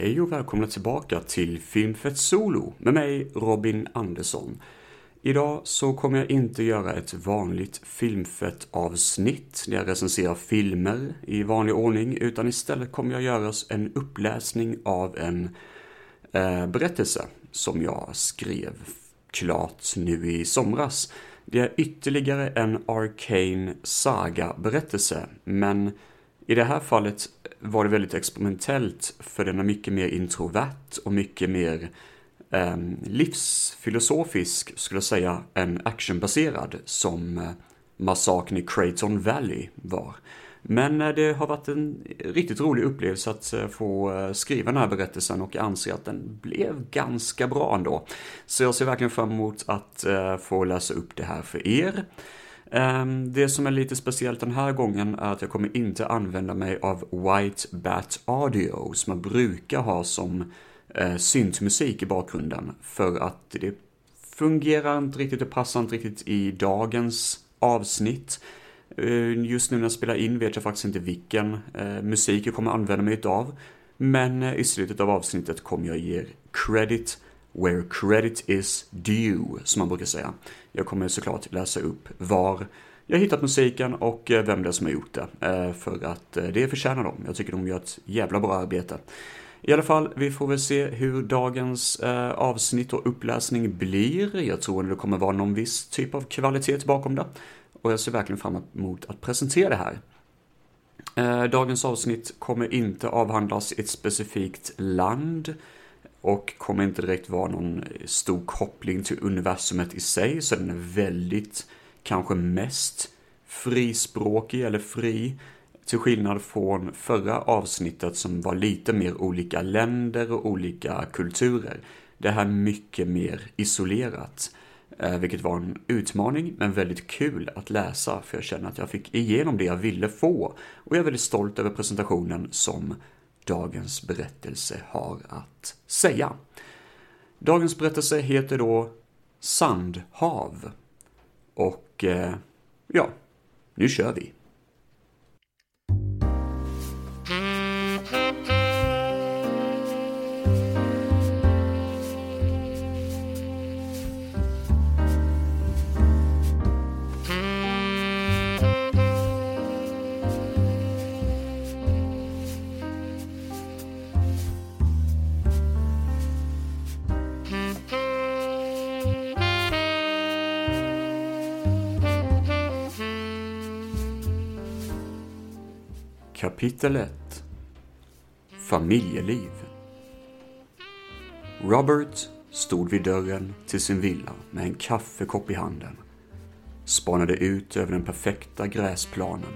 Hej och välkomna tillbaka till Filmfett Solo med mig Robin Andersson. Idag så kommer jag inte göra ett vanligt filmfett avsnitt där jag recenserar filmer i vanlig ordning utan istället kommer jag göra en uppläsning av en eh, berättelse som jag skrev klart nu i somras. Det är ytterligare en Arcane Saga-berättelse, men i det här fallet var det väldigt experimentellt för den är mycket mer introvert och mycket mer eh, livsfilosofisk, skulle jag säga, än actionbaserad som eh, massakern i Creighton Valley var. Men eh, det har varit en riktigt rolig upplevelse att eh, få eh, skriva den här berättelsen och jag anser att den blev ganska bra ändå. Så jag ser verkligen fram emot att eh, få läsa upp det här för er. Ehm, det som är lite speciellt den här gången är att jag kommer inte använda mig av White Bat Audio som jag brukar ha som eh, syntmusik i bakgrunden för att det fungerar inte riktigt, det passar inte riktigt i dagens avsnitt. Ehm, just nu när jag spelar in vet jag faktiskt inte vilken eh, musik jag kommer använda mig av. Men eh, i slutet av avsnittet kommer jag ge credit where credit is due, som man brukar säga. Jag kommer såklart läsa upp var jag hittat musiken och eh, vem det är som har gjort det. Eh, för att eh, det förtjänar de. Jag tycker de gör ett jävla bra arbete. I alla fall, vi får väl se hur dagens eh, avsnitt och uppläsning blir. Jag tror att det kommer vara någon viss typ av kvalitet bakom det och jag ser verkligen fram emot att presentera det här. Eh, dagens avsnitt kommer inte avhandlas i ett specifikt land och kommer inte direkt vara någon stor koppling till universumet i sig, så den är väldigt, kanske mest frispråkig eller fri, till skillnad från förra avsnittet som var lite mer olika länder och olika kulturer. Det här är mycket mer isolerat. Eh, vilket var en utmaning, men väldigt kul att läsa, för jag känner att jag fick igenom det jag ville få. Och jag är väldigt stolt över presentationen som dagens berättelse har att säga. Dagens berättelse heter då Sandhav. Och eh, ja, nu kör vi. Kapitel 1 Familjeliv Robert stod vid dörren till sin villa med en kaffekopp i handen. Spanade ut över den perfekta gräsplanen.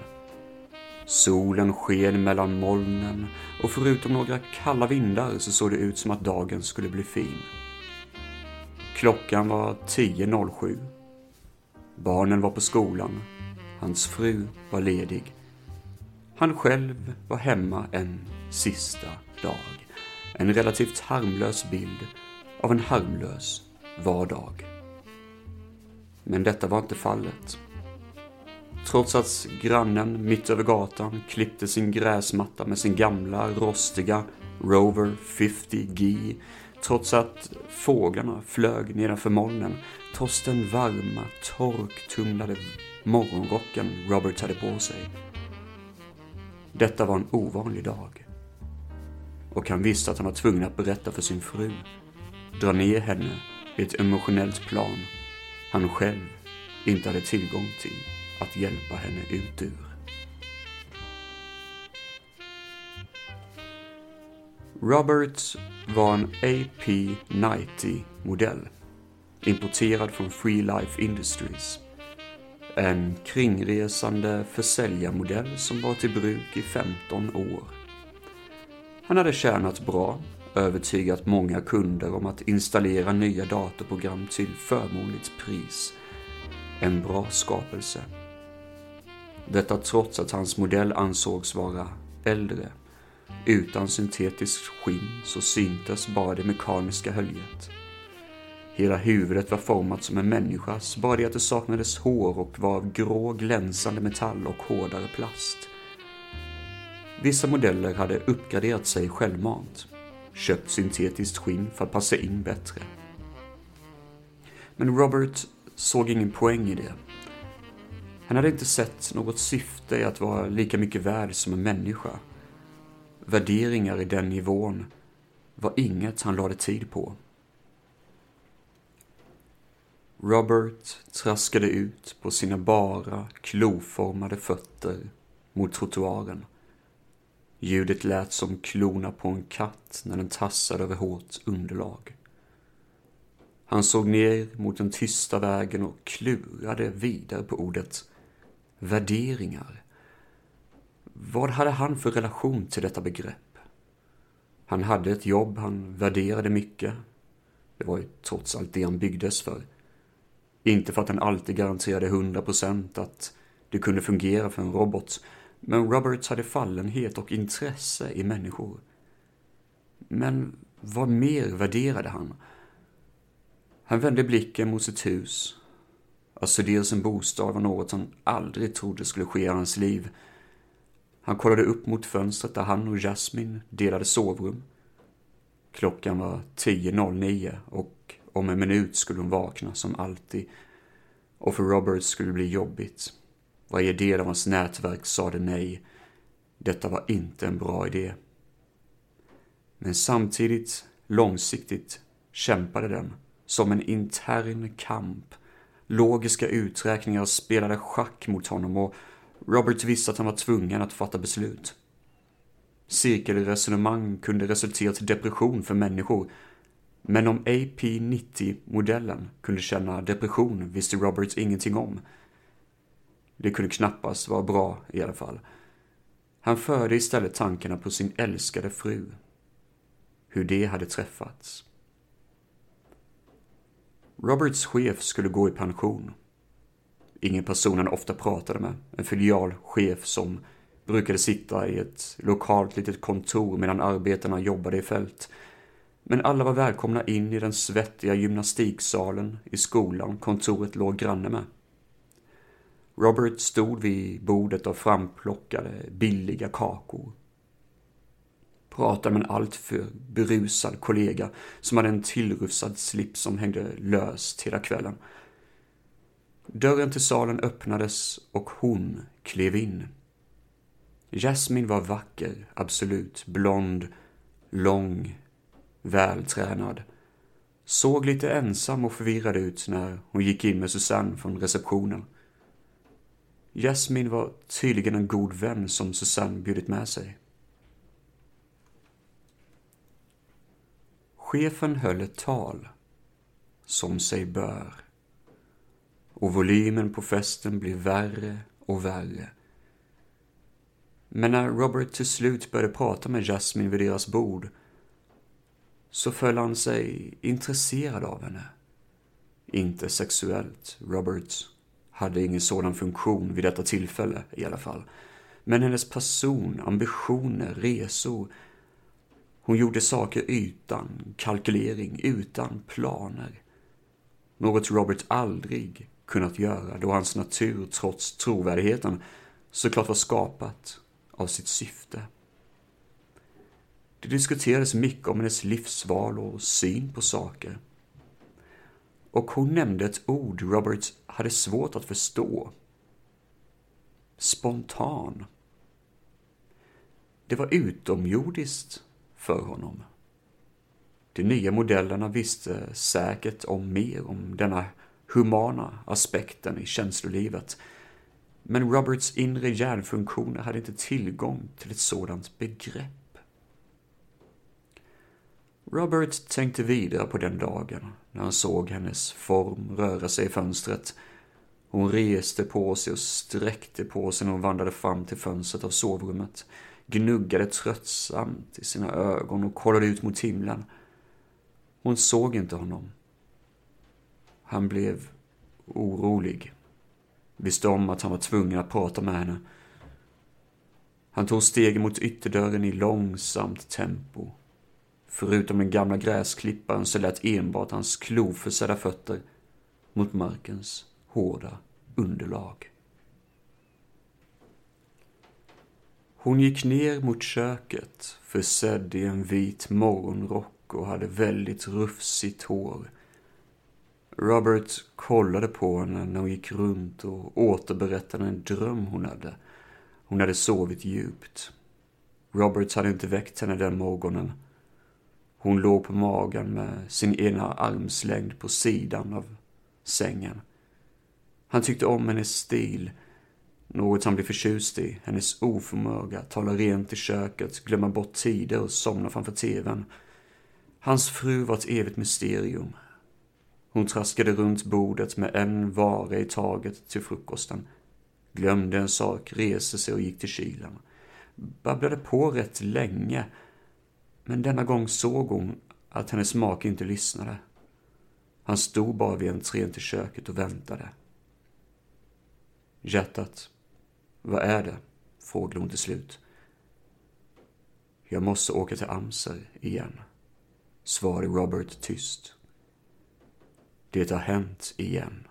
Solen sken mellan molnen och förutom några kalla vindar så såg det ut som att dagen skulle bli fin. Klockan var 10.07. Barnen var på skolan. Hans fru var ledig han själv var hemma en sista dag. En relativt harmlös bild av en harmlös vardag. Men detta var inte fallet. Trots att grannen mitt över gatan klippte sin gräsmatta med sin gamla rostiga Rover 50G, trots att fåglarna flög nedanför molnen, trots den varma, torktumlade morgonrocken Robert hade på sig, detta var en ovanlig dag. Och han visste att han var tvungen att berätta för sin fru, dra ner henne i ett emotionellt plan han själv inte hade tillgång till att hjälpa henne ut ur. Roberts var en AP90-modell, importerad från Free Life Industries en kringresande försäljarmodell som var till bruk i 15 år. Han hade tjänat bra, övertygat många kunder om att installera nya datorprogram till förmånligt pris. En bra skapelse. Detta trots att hans modell ansågs vara äldre. Utan syntetiskt skinn så syntes bara det mekaniska höljet. Hela huvudet var format som en människas, bara det att det saknades hår och var av grå glänsande metall och hårdare plast. Vissa modeller hade uppgraderat sig självmant. köpt syntetiskt skinn för att passa in bättre. Men Robert såg ingen poäng i det. Han hade inte sett något syfte i att vara lika mycket värd som en människa. Värderingar i den nivån var inget han lade tid på. Robert traskade ut på sina bara, kloformade fötter mot trottoaren. Ljudet lät som klorna på en katt när den tassade över hårt underlag. Han såg ner mot den tysta vägen och klurade vidare på ordet värderingar. Vad hade han för relation till detta begrepp? Han hade ett jobb han värderade mycket. Det var ju trots allt det han byggdes för. Inte för att den alltid garanterade 100% att det kunde fungera för en robot, men Roberts hade fallenhet och intresse i människor. Men vad mer värderade han? Han vände blicken mot sitt hus. Att studera sin bostad var något han aldrig trodde skulle ske i hans liv. Han kollade upp mot fönstret där han och Jasmine delade sovrum. Klockan var 10.09 och om en minut skulle hon vakna som alltid. Och för Robert skulle det bli jobbigt. Varje del av hans nätverk sade nej. Detta var inte en bra idé. Men samtidigt, långsiktigt, kämpade den som en intern kamp. Logiska uträkningar spelade schack mot honom och Robert visste att han var tvungen att fatta beslut. Cirkelresonemang kunde resultera till depression för människor men om AP-90-modellen kunde känna depression visste Roberts ingenting om. Det kunde knappast vara bra i alla fall. Han förde istället tankarna på sin älskade fru. Hur det hade träffats. Roberts chef skulle gå i pension. Ingen person han ofta pratade med, en filialchef som brukade sitta i ett lokalt litet kontor medan arbetarna jobbade i fält men alla var välkomna in i den svettiga gymnastiksalen i skolan kontoret låg granne med. Robert stod vid bordet och framplockade billiga kakor. Pratade med en alltför berusad kollega som hade en tillrufsad slips som hängde löst hela kvällen. Dörren till salen öppnades och hon klev in. Jasmine var vacker, absolut, blond, lång, vältränad. Såg lite ensam och förvirrad ut när hon gick in med Susanne från receptionen. Jasmine var tydligen en god vän som Susanne bjudit med sig. Chefen höll ett tal, som sig bör. Och volymen på festen blev värre och värre. Men när Robert till slut började prata med Jasmine vid deras bord så föll han sig intresserad av henne. Inte sexuellt, Robert hade ingen sådan funktion vid detta tillfälle i alla fall. Men hennes person, ambitioner, resor. Hon gjorde saker utan kalkylering, utan planer. Något Robert aldrig kunnat göra då hans natur, trots trovärdigheten, såklart var skapat av sitt syfte. Det diskuterades mycket om hennes livsval och syn på saker. Och hon nämnde ett ord Robert hade svårt att förstå. Spontan. Det var utomjordiskt för honom. De nya modellerna visste säkert om mer om denna humana aspekten i känslolivet. Men Roberts inre hjärnfunktioner hade inte tillgång till ett sådant begrepp. Robert tänkte vidare på den dagen när han såg hennes form röra sig i fönstret. Hon reste på sig och sträckte på sig när hon vandrade fram till fönstret av sovrummet, gnuggade tröttsamt i sina ögon och kollade ut mot himlen. Hon såg inte honom. Han blev orolig. Visste om att han var tvungen att prata med henne. Han tog steg mot ytterdörren i långsamt tempo Förutom den gamla gräsklipparen så lät enbart hans kloförsedda fötter mot markens hårda underlag. Hon gick ner mot köket, försedd i en vit morgonrock och hade väldigt rufsigt hår. Robert kollade på henne när hon gick runt och återberättade en dröm hon hade. Hon hade sovit djupt. Robert hade inte väckt henne den morgonen. Hon låg på magen med sin ena armslängd på sidan av sängen. Han tyckte om hennes stil, något han blev förtjust i, hennes oförmåga att tala rent i köket, glömma bort tider och somna framför tvn. Hans fru var ett evigt mysterium. Hon traskade runt bordet med en vara i taget till frukosten. Glömde en sak, reste sig och gick till kylen. Babblade på rätt länge, men denna gång såg hon att hennes make inte lyssnade. Han stod bara vid entrén till köket och väntade. Hjärtat, vad är det? frågade hon till slut. Jag måste åka till Amser igen, svarade Robert tyst. Det har hänt igen.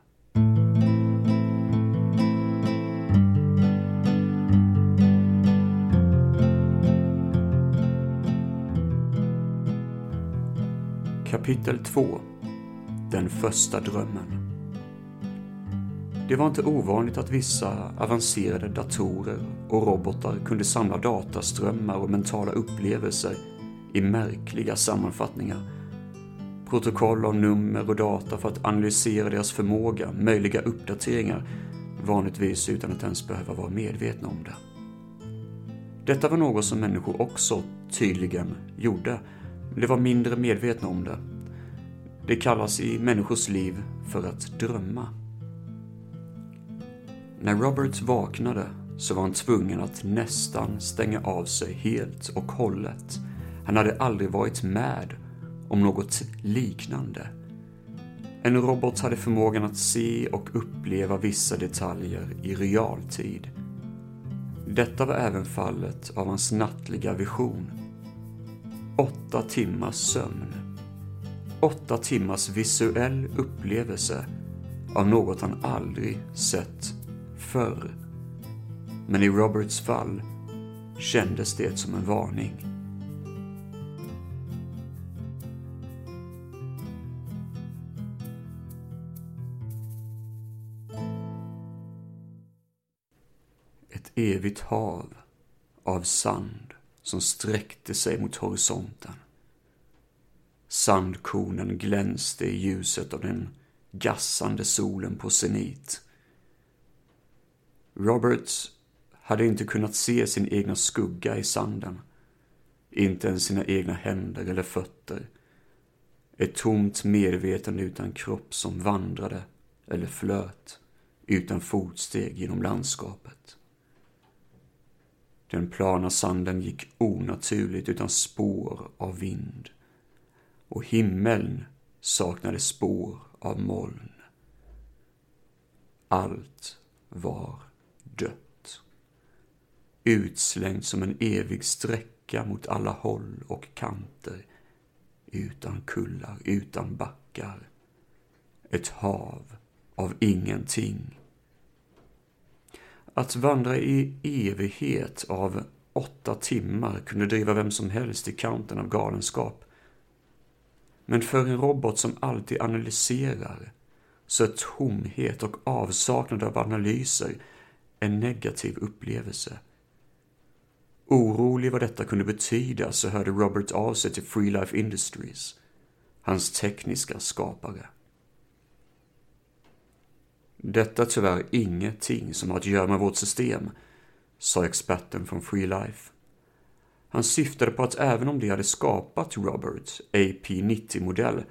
Kapitel 2 Den första drömmen Det var inte ovanligt att vissa avancerade datorer och robotar kunde samla dataströmmar och mentala upplevelser i märkliga sammanfattningar. Protokoll av nummer och data för att analysera deras förmåga, möjliga uppdateringar, vanligtvis utan att ens behöva vara medvetna om det. Detta var något som människor också tydligen gjorde, men de var mindre medvetna om det. Det kallas i människors liv för att drömma. När Robert vaknade så var han tvungen att nästan stänga av sig helt och hållet. Han hade aldrig varit med om något liknande. En robot hade förmågan att se och uppleva vissa detaljer i realtid. Detta var även fallet av hans nattliga vision. Åtta timmars sömn. Åtta timmars visuell upplevelse av något han aldrig sett förr. Men i Roberts fall kändes det som en varning. Ett evigt hav av sand som sträckte sig mot horisonten. Sandkornen glänste i ljuset av den gassande solen på zenit. Roberts hade inte kunnat se sin egna skugga i sanden. Inte ens sina egna händer eller fötter. Ett tomt medvetande utan kropp som vandrade eller flöt utan fotsteg genom landskapet. Den plana sanden gick onaturligt utan spår av vind och himmeln saknade spår av moln. Allt var dött. Utslängt som en evig sträcka mot alla håll och kanter. Utan kullar, utan backar. Ett hav av ingenting. Att vandra i evighet av åtta timmar kunde driva vem som helst i kanten av galenskap. Men för en robot som alltid analyserar så är tomhet och avsaknad av analyser en negativ upplevelse. Orolig vad detta kunde betyda så hörde Robert av sig till Free Life Industries, hans tekniska skapare. Detta är tyvärr ingenting som har att göra med vårt system, sa experten från Free Life. Han syftade på att även om de hade skapat Robert AP90-modell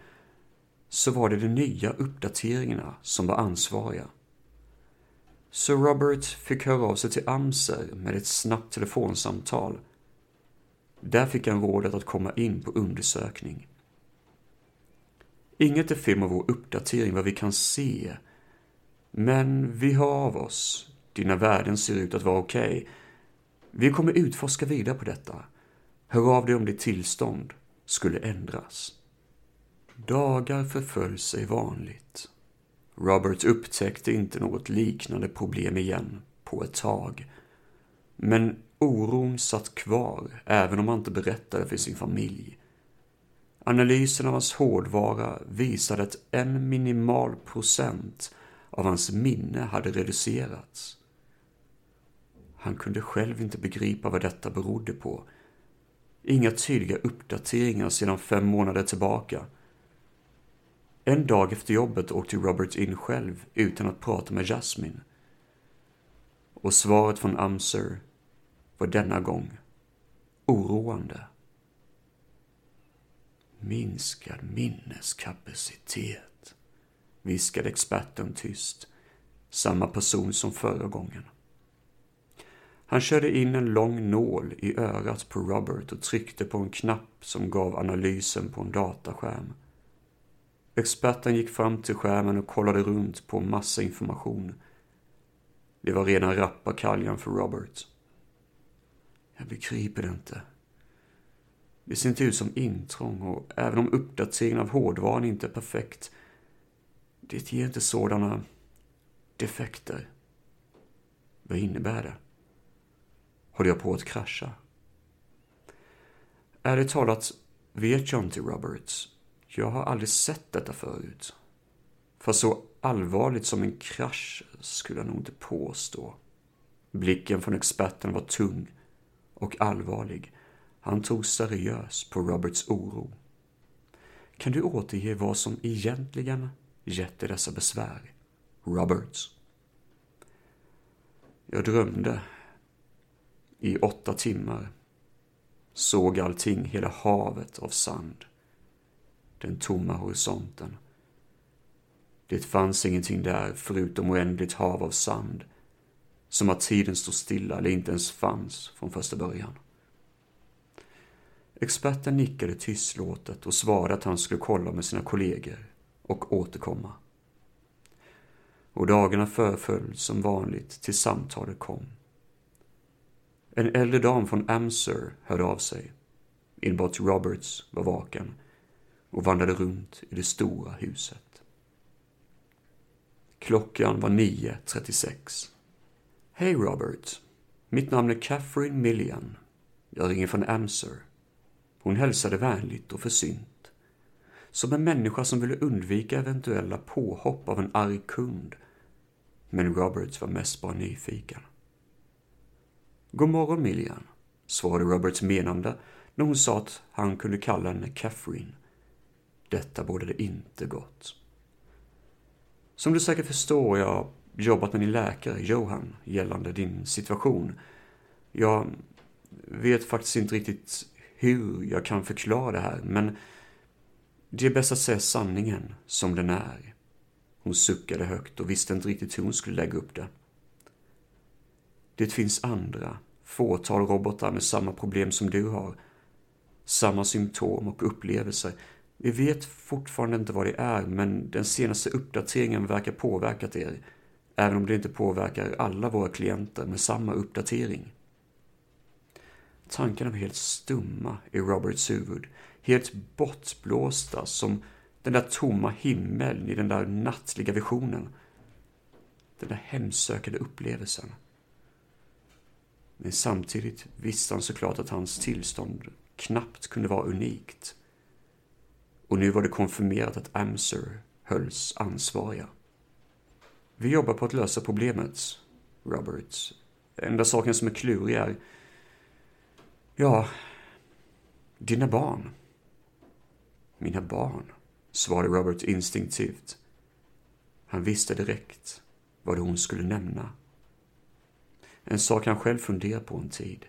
så var det de nya uppdateringarna som var ansvariga. Så Robert fick höra av sig till Amser med ett snabbt telefonsamtal. Där fick han rådet att komma in på undersökning. Inget är fel med vår uppdatering vad vi kan se. Men vi hör av oss. Dina värden ser ut att vara okej. Okay. Vi kommer utforska vidare på detta. Hör av dig om ditt tillstånd skulle ändras. Dagar förföll sig vanligt. Robert upptäckte inte något liknande problem igen på ett tag. Men Oron satt kvar, även om han inte berättade för sin familj. Analysen av hans hårdvara visade att en minimal procent av hans minne hade reducerats. Han kunde själv inte begripa vad detta berodde på. Inga tydliga uppdateringar sedan fem månader tillbaka. En dag efter jobbet åkte Robert in själv utan att prata med Jasmine. Och svaret från Amser var denna gång oroande. Minskad minneskapacitet, viskade experten tyst. Samma person som förra gången. Han körde in en lång nål i örat på Robert och tryckte på en knapp som gav analysen på en dataskärm. Experten gick fram till skärmen och kollade runt på massa information. Det var rena rappakaljan för Robert. Jag begriper det inte. Det ser inte ut som intrång och även om uppdateringen av hårdvaran inte är perfekt, det ger inte sådana defekter. Vad innebär det? Håller jag på att krascha? Ärligt talat vet jag inte, Roberts. Jag har aldrig sett detta förut. För så allvarligt som en krasch skulle jag nog inte påstå. Blicken från experten var tung och allvarlig. Han tog seriöst på Roberts oro. Kan du återge vad som egentligen gett dig dessa besvär, Roberts? Jag drömde i åtta timmar. Såg allting, hela havet av sand. Den tomma horisonten. Det fanns ingenting där förutom oändligt hav av sand. Som att tiden stod stilla eller inte ens fanns från första början. Experten nickade tystlåtet och svarade att han skulle kolla med sina kollegor och återkomma. Och dagarna förföll som vanligt tills samtalet kom. En äldre dam från Amser hörde av sig. Enbart Roberts var vaken och vandrade runt i det stora huset. Klockan var 9.36. Hej Robert. Mitt namn är Catherine Millian. Jag ringer från Amser. Hon hälsade vänligt och försynt. Som en människa som ville undvika eventuella påhopp av en arg kund. Men Roberts var mest bara nyfiken. God morgon Millian, svarade Roberts menande när hon sa att han kunde kalla henne Catherine. Detta bådade inte gott. Som du säkert förstår jag har jobbat med din läkare, Johan, gällande din situation. Jag vet faktiskt inte riktigt hur jag kan förklara det här, men det är bäst att säga sanningen som den är. Hon suckade högt och visste inte riktigt hur hon skulle lägga upp det. Det finns andra, fåtal robotar med samma problem som du har. Samma symptom och upplevelser. Vi vet fortfarande inte vad det är, men den senaste uppdateringen verkar påverkat er. Även om det inte påverkar alla våra klienter med samma uppdatering. Tankarna var helt stumma i Roberts huvud. Helt bortblåsta som den där tomma himmeln i den där nattliga visionen. Den där hemsökande upplevelsen. Men samtidigt visste han såklart att hans tillstånd knappt kunde vara unikt. Och nu var det konfirmerat att Amser hölls ansvariga. Vi jobbar på att lösa problemet, Roberts. Enda saken som är klurig är... Ja, dina barn. Mina barn, svarade Robert instinktivt. Han visste direkt vad hon skulle nämna. En sak han själv funderat på en tid.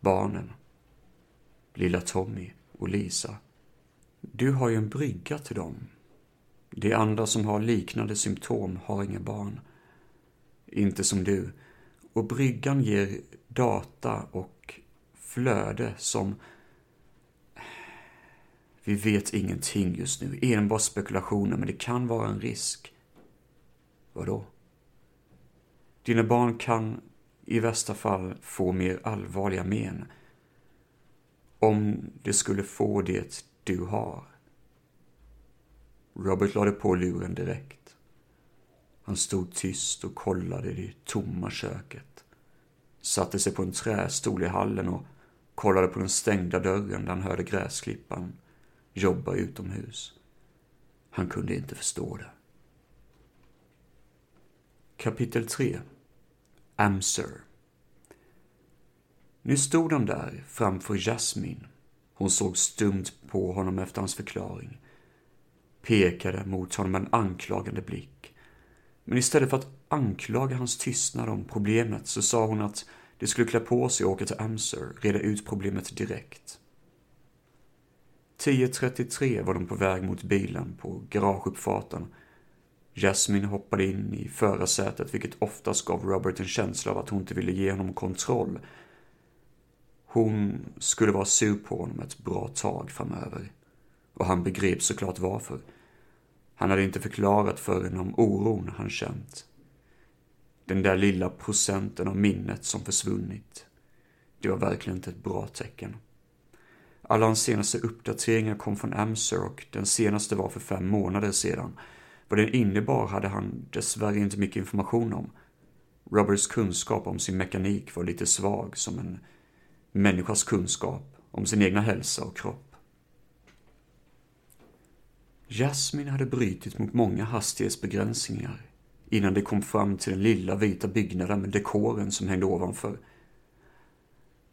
Barnen. Lilla Tommy och Lisa. Du har ju en brygga till dem. De andra som har liknande symptom har inga barn. Inte som du. Och bryggan ger data och flöde som... Vi vet ingenting just nu, enbart spekulationer, men det kan vara en risk. Vadå? Dina barn kan i värsta fall få mer allvarliga men. Om de skulle få det du har. Robert lade på luren direkt. Han stod tyst och kollade i det tomma köket. satte sig på en trästol i hallen och kollade på den stängda dörren där han hörde gräsklippan jobba utomhus. Han kunde inte förstå det. Kapitel 3 Amser Nu stod de där framför Jasmin. Hon såg stumt på honom efter hans förklaring. Pekade mot honom med en anklagande blick. Men istället för att anklaga hans tystnad om problemet så sa hon att de skulle klä på sig och åka till Amser, reda ut problemet direkt. 10.33 var de på väg mot bilen på garageuppfarten. Jasmine hoppade in i förarsätet vilket oftast gav Robert en känsla av att hon inte ville ge honom kontroll. Hon skulle vara sur på honom ett bra tag framöver. Och han begrep såklart varför. Han hade inte förklarat för henne om oron han känt. Den där lilla procenten av minnet som försvunnit. Det var verkligen inte ett bra tecken. Alla hans senaste uppdateringar kom från Amser och den senaste var för fem månader sedan. Vad den innebar hade han dessvärre inte mycket information om. Roberts kunskap om sin mekanik var lite svag som en människas kunskap om sin egna hälsa och kropp. Jasmine hade brutit mot många hastighetsbegränsningar innan de kom fram till den lilla vita byggnaden med dekoren som hängde ovanför.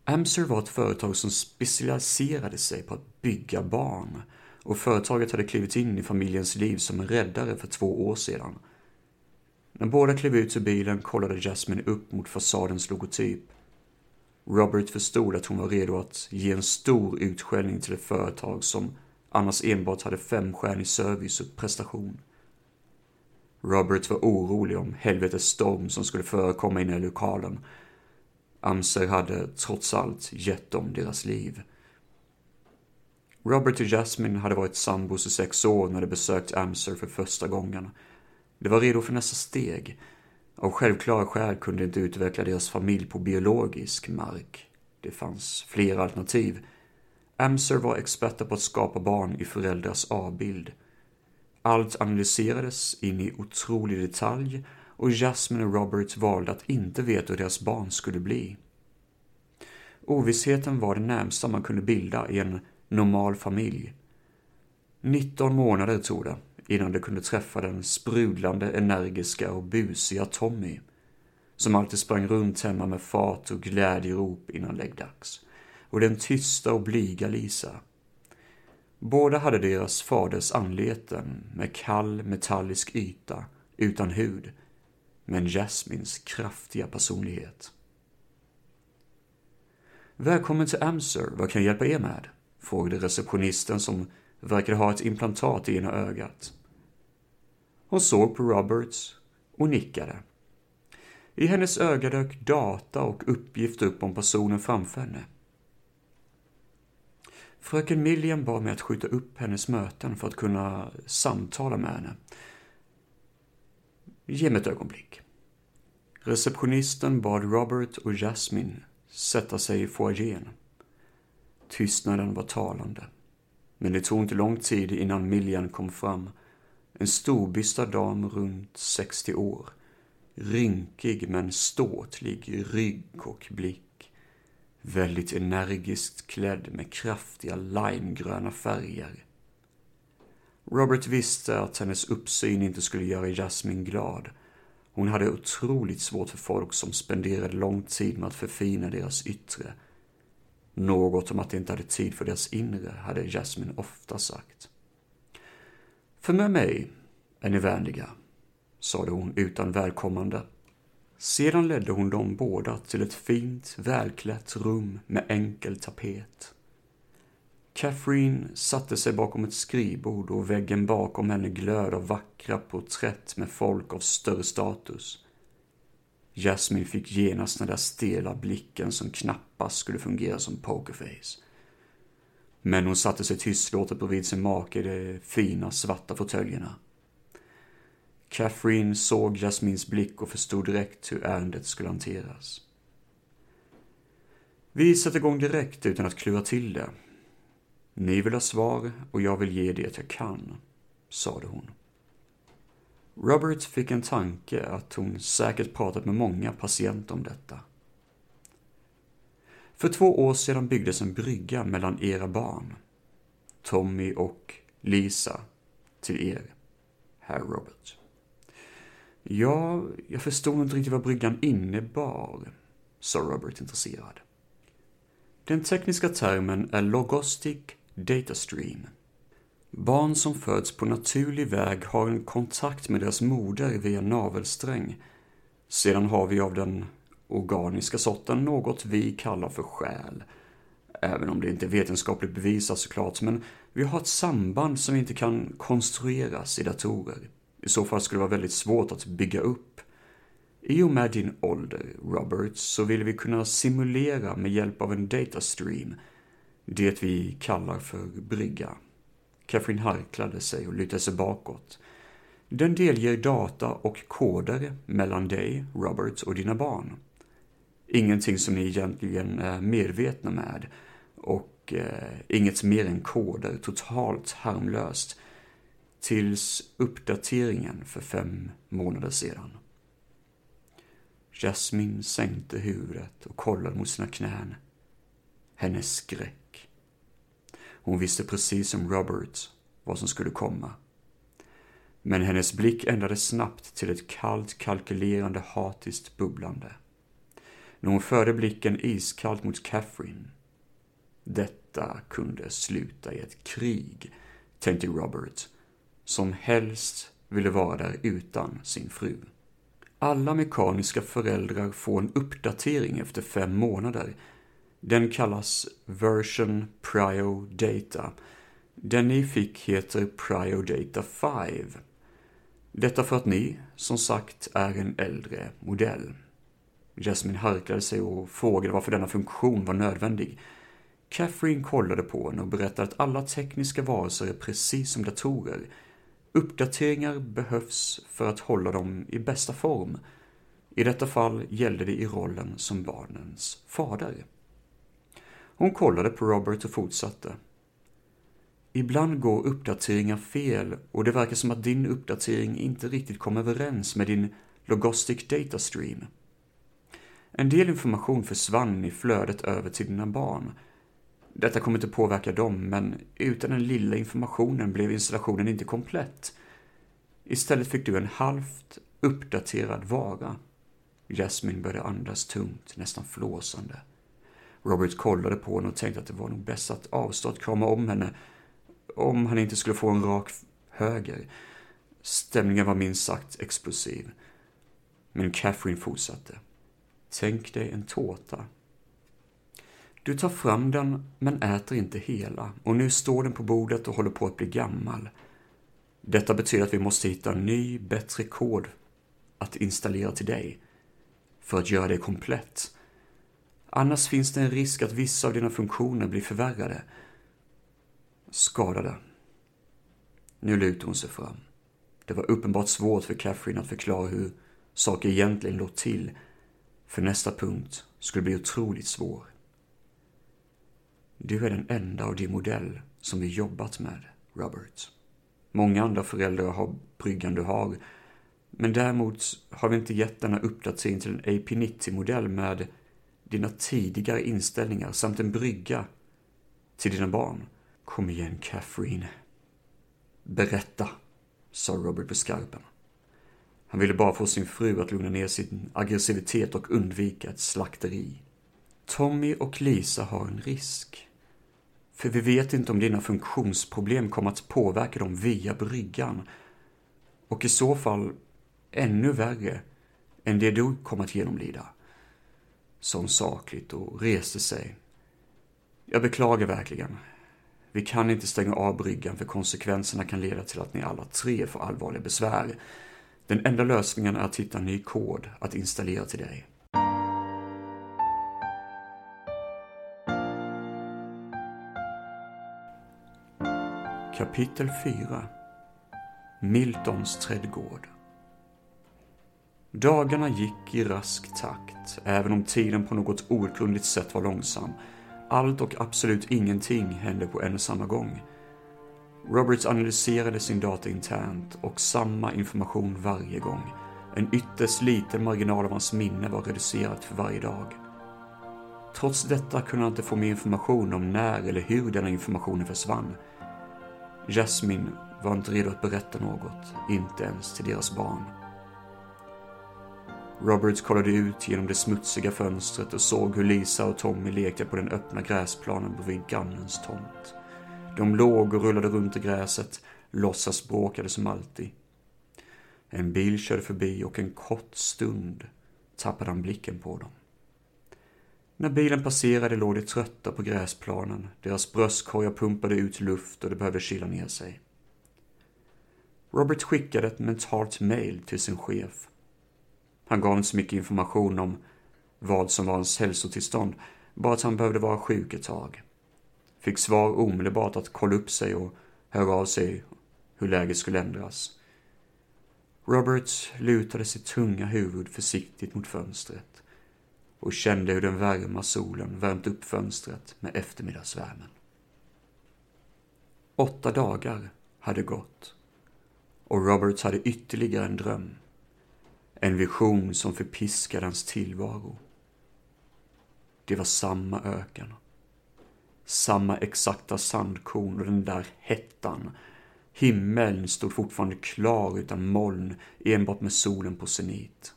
Amser var ett företag som specialiserade sig på att bygga barn och företaget hade klivit in i familjens liv som en räddare för två år sedan. När båda klev ut ur bilen kollade Jasmine upp mot fasadens logotyp. Robert förstod att hon var redo att ge en stor utskällning till ett företag som annars enbart hade femstjärnig service och prestation. Robert var orolig om helvetets storm som skulle förekomma inne i lokalen. Amser hade trots allt gett dem deras liv. Robert och Jasmine hade varit sambos i sex år när de besökt Amser för första gången. De var redo för nästa steg. Av självklara skäl kunde de inte utveckla deras familj på biologisk mark. Det fanns flera alternativ. Amser var experter på att skapa barn i föräldrars avbild. Allt analyserades in i otrolig detalj och Jasmine och Robert valde att inte veta hur deras barn skulle bli. Ovissheten var det närmsta man kunde bilda i en normal familj. 19 månader tog det innan de kunde träffa den sprudlande, energiska och busiga Tommy, som alltid sprang runt hemma med fart och glädjerop innan läggdags, och den tysta och blyga Lisa, Båda hade deras faders anleten med kall metallisk yta utan hud, men Jasmins kraftiga personlighet. Välkommen till Amser, vad kan jag hjälpa er med? Frågade receptionisten som verkade ha ett implantat i ena ögat. Hon såg på Roberts och nickade. I hennes öga dök data och uppgifter upp om personen framför henne. Fröken Millian bad mig att skjuta upp hennes möten för att kunna samtala med henne. Ge mig ett ögonblick. Receptionisten bad Robert och Jasmine sätta sig i foajén. Tystnaden var talande. Men det tog inte lång tid innan Millian kom fram. En storbystad dam runt 60 år. Rynkig men ståtlig rygg och blick. Väldigt energiskt klädd med kraftiga limegröna färger. Robert visste att hennes uppsyn inte skulle göra Jasmine glad. Hon hade otroligt svårt för folk som spenderade lång tid med att förfina deras yttre. Något om att de inte hade tid för deras inre hade Jasmine ofta sagt. För med mig är ni vänliga, sade hon utan välkommande. Sedan ledde hon dem båda till ett fint, välklätt rum med enkel tapet. Catherine satte sig bakom ett skrivbord och väggen bakom henne glöd av vackra porträtt med folk av större status. Jasmine fick genast den där stela blicken som knappast skulle fungera som pokerface. Men hon satte sig tystlåtet bredvid sin make i de fina svarta fåtöljerna. Catherine såg Jasmins blick och förstod direkt hur ärendet skulle hanteras. Vi sätter igång direkt utan att klura till det. Ni vill ha svar och jag vill ge det jag kan, sade hon. Robert fick en tanke att hon säkert pratat med många patienter om detta. För två år sedan byggdes en brygga mellan era barn, Tommy och Lisa, till er, herr Robert. Ja, jag förstod inte riktigt vad bryggan innebar, sa Robert intresserad. Den tekniska termen är Logostic Data Stream. Barn som föds på naturlig väg har en kontakt med deras moder via navelsträng. Sedan har vi av den organiska sorten något vi kallar för själ. Även om det inte är vetenskapligt bevisat såklart, men vi har ett samband som inte kan konstrueras i datorer. I så fall skulle det vara väldigt svårt att bygga upp. I och med din ålder, Robert, så vill vi kunna simulera med hjälp av en datastream, det vi kallar för brygga. Catherine harklade sig och lutade sig bakåt. Den delger data och koder mellan dig, Robert, och dina barn. Ingenting som ni egentligen är medvetna med och eh, inget mer än koder, totalt harmlöst tills uppdateringen för fem månader sedan. Jasmine sänkte huvudet och kollade mot sina knän. Hennes skräck. Hon visste precis som Robert vad som skulle komma. Men hennes blick ändrades snabbt till ett kallt, kalkylerande, hatiskt bubblande. När hon förde blicken iskallt mot Catherine. Detta kunde sluta i ett krig, tänkte Robert som helst ville vara där utan sin fru. Alla mekaniska föräldrar får en uppdatering efter fem månader. Den kallas Version Prio Data. Den ni fick heter Prio Data 5. Detta för att ni, som sagt, är en äldre modell. Jasmine harklade sig och frågade varför denna funktion var nödvändig. Catherine kollade på henne och berättade att alla tekniska varelser är precis som datorer Uppdateringar behövs för att hålla dem i bästa form. I detta fall gällde det i rollen som barnens fader. Hon kollade på Robert och fortsatte. Ibland går uppdateringar fel och det verkar som att din uppdatering inte riktigt kom överens med din Logostic Data Stream. En del information försvann i flödet över till dina barn detta kommer inte påverka dem, men utan den lilla informationen blev installationen inte komplett. Istället fick du en halvt uppdaterad vara. Jasmine började andas tungt, nästan flåsande. Robert kollade på henne och tänkte att det var nog bäst att avstå att krama om henne om han inte skulle få en rak höger. Stämningen var minst sagt explosiv. Men Catherine fortsatte. Tänk dig en tårta du tar fram den, men äter inte hela, och nu står den på bordet och håller på att bli gammal. Detta betyder att vi måste hitta en ny, bättre kod att installera till dig, för att göra dig komplett. Annars finns det en risk att vissa av dina funktioner blir förvärrade, skadade. Nu lutar hon sig fram. Det var uppenbart svårt för Catherine att förklara hur saker egentligen låg till, för nästa punkt skulle bli otroligt svår. Du är den enda av din modell som vi jobbat med, Robert. Många andra föräldrar har bryggan du har, men däremot har vi inte gett denna uppdatering till en AP90-modell med dina tidigare inställningar samt en brygga till dina barn. Kom igen, Catherine. Berätta, sa Robert på skarpen. Han ville bara få sin fru att lugna ner sin aggressivitet och undvika ett slakteri. Tommy och Lisa har en risk. För vi vet inte om dina funktionsproblem kommer att påverka dem via bryggan. Och i så fall ännu värre än det du kommer att genomlida som sakligt och reste sig. Jag beklagar verkligen. Vi kan inte stänga av bryggan för konsekvenserna kan leda till att ni alla tre får allvarliga besvär. Den enda lösningen är att hitta en ny kod att installera till dig. Kapitel 4 Miltons trädgård Dagarna gick i rask takt, även om tiden på något outgrundligt sätt var långsam. Allt och absolut ingenting hände på en och samma gång. Roberts analyserade sin data internt och samma information varje gång. En ytterst liten marginal av hans minne var reducerat för varje dag. Trots detta kunde han inte få mer information om när eller hur denna informationen försvann. Jasmine var inte redo att berätta något, inte ens till deras barn. Roberts kollade ut genom det smutsiga fönstret och såg hur Lisa och Tommy lekte på den öppna gräsplanen bredvid grannens tomt. De låg och rullade runt i gräset, låtsas bråkade som alltid. En bil körde förbi och en kort stund tappade han blicken på dem. När bilen passerade låg de trötta på gräsplanen. Deras bröstkorgar pumpade ut luft och de behövde kyla ner sig. Robert skickade ett mentalt mail till sin chef. Han gav inte så mycket information om vad som var hans hälsotillstånd, bara att han behövde vara sjuk ett tag. Fick svar omedelbart att kolla upp sig och höra av sig hur läget skulle ändras. Robert lutade sitt tunga huvud försiktigt mot fönstret och kände hur den varma solen värmt upp fönstret med eftermiddagsvärmen. Åtta dagar hade gått och Robert hade ytterligare en dröm. En vision som förpiskade hans tillvaro. Det var samma öken. Samma exakta sandkorn och den där hettan. Himmeln stod fortfarande klar utan moln, enbart med solen på zenit.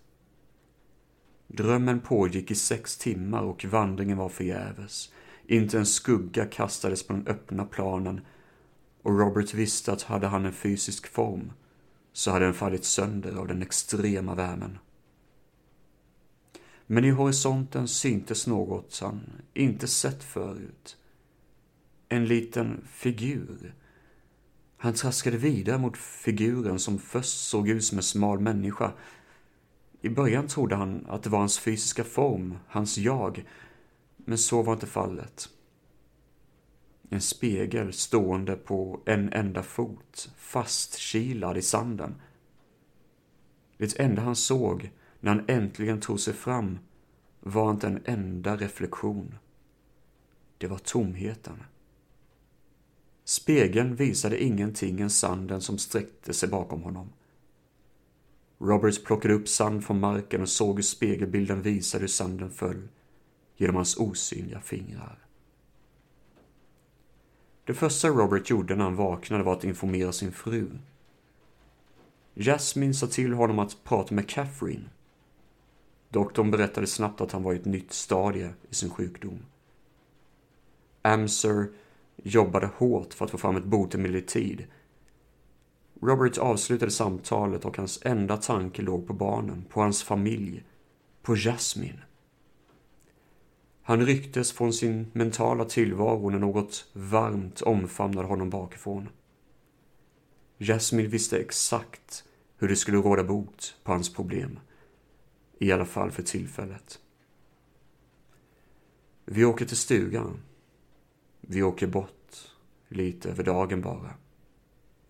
Drömmen pågick i sex timmar och vandringen var förgäves. Inte en skugga kastades på den öppna planen och Robert visste att hade han en fysisk form så hade den fallit sönder av den extrema värmen. Men i horisonten syntes något han inte sett förut. En liten figur. Han traskade vidare mot figuren som först såg ut som en smal människa. I början trodde han att det var hans fysiska form, hans jag, men så var inte fallet. En spegel stående på en enda fot, fastkilad i sanden. Det enda han såg när han äntligen tog sig fram var inte en enda reflektion. Det var tomheten. Spegeln visade ingenting än sanden som sträckte sig bakom honom. Roberts plockade upp sand från marken och såg hur spegelbilden visade hur sanden föll genom hans osynliga fingrar. Det första Robert gjorde när han vaknade var att informera sin fru. Jasmine sa till honom att prata med Catherine. Doktorn berättade snabbt att han var i ett nytt stadie i sin sjukdom. Amser jobbade hårt för att få fram ett botemedel i tid. Robert avslutade samtalet och hans enda tanke låg på barnen, på hans familj, på Jasmine. Han rycktes från sin mentala tillvaro när något varmt omfamnade honom bakifrån. Jasmine visste exakt hur det skulle råda bot på hans problem. I alla fall för tillfället. Vi åker till stugan. Vi åker bort, lite över dagen bara.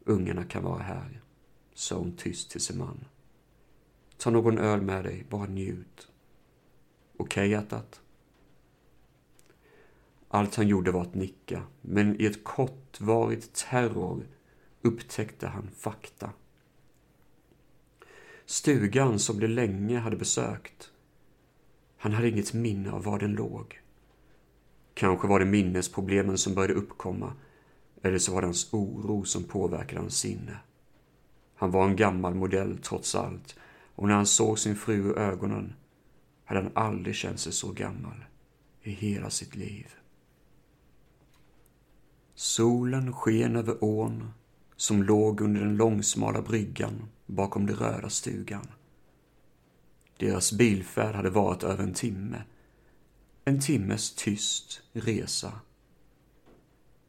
Ungarna kan vara här, sa hon tyst till sin man. Ta någon öl med dig, bara njut. Okej, okay, hjärtat? Allt han gjorde var att nicka, men i ett kortvarigt terror upptäckte han fakta. Stugan som de länge hade besökt. Han hade inget minne av var den låg. Kanske var det minnesproblemen som började uppkomma, eller så var det hans oro som påverkade hans sinne. Han var en gammal modell trots allt, och när han såg sin fru i ögonen hade han aldrig känt sig så gammal i hela sitt liv. Solen sken över ån som låg under den långsmala bryggan bakom den röda stugan. Deras bilfärd hade varit över en timme. En timmes tyst resa.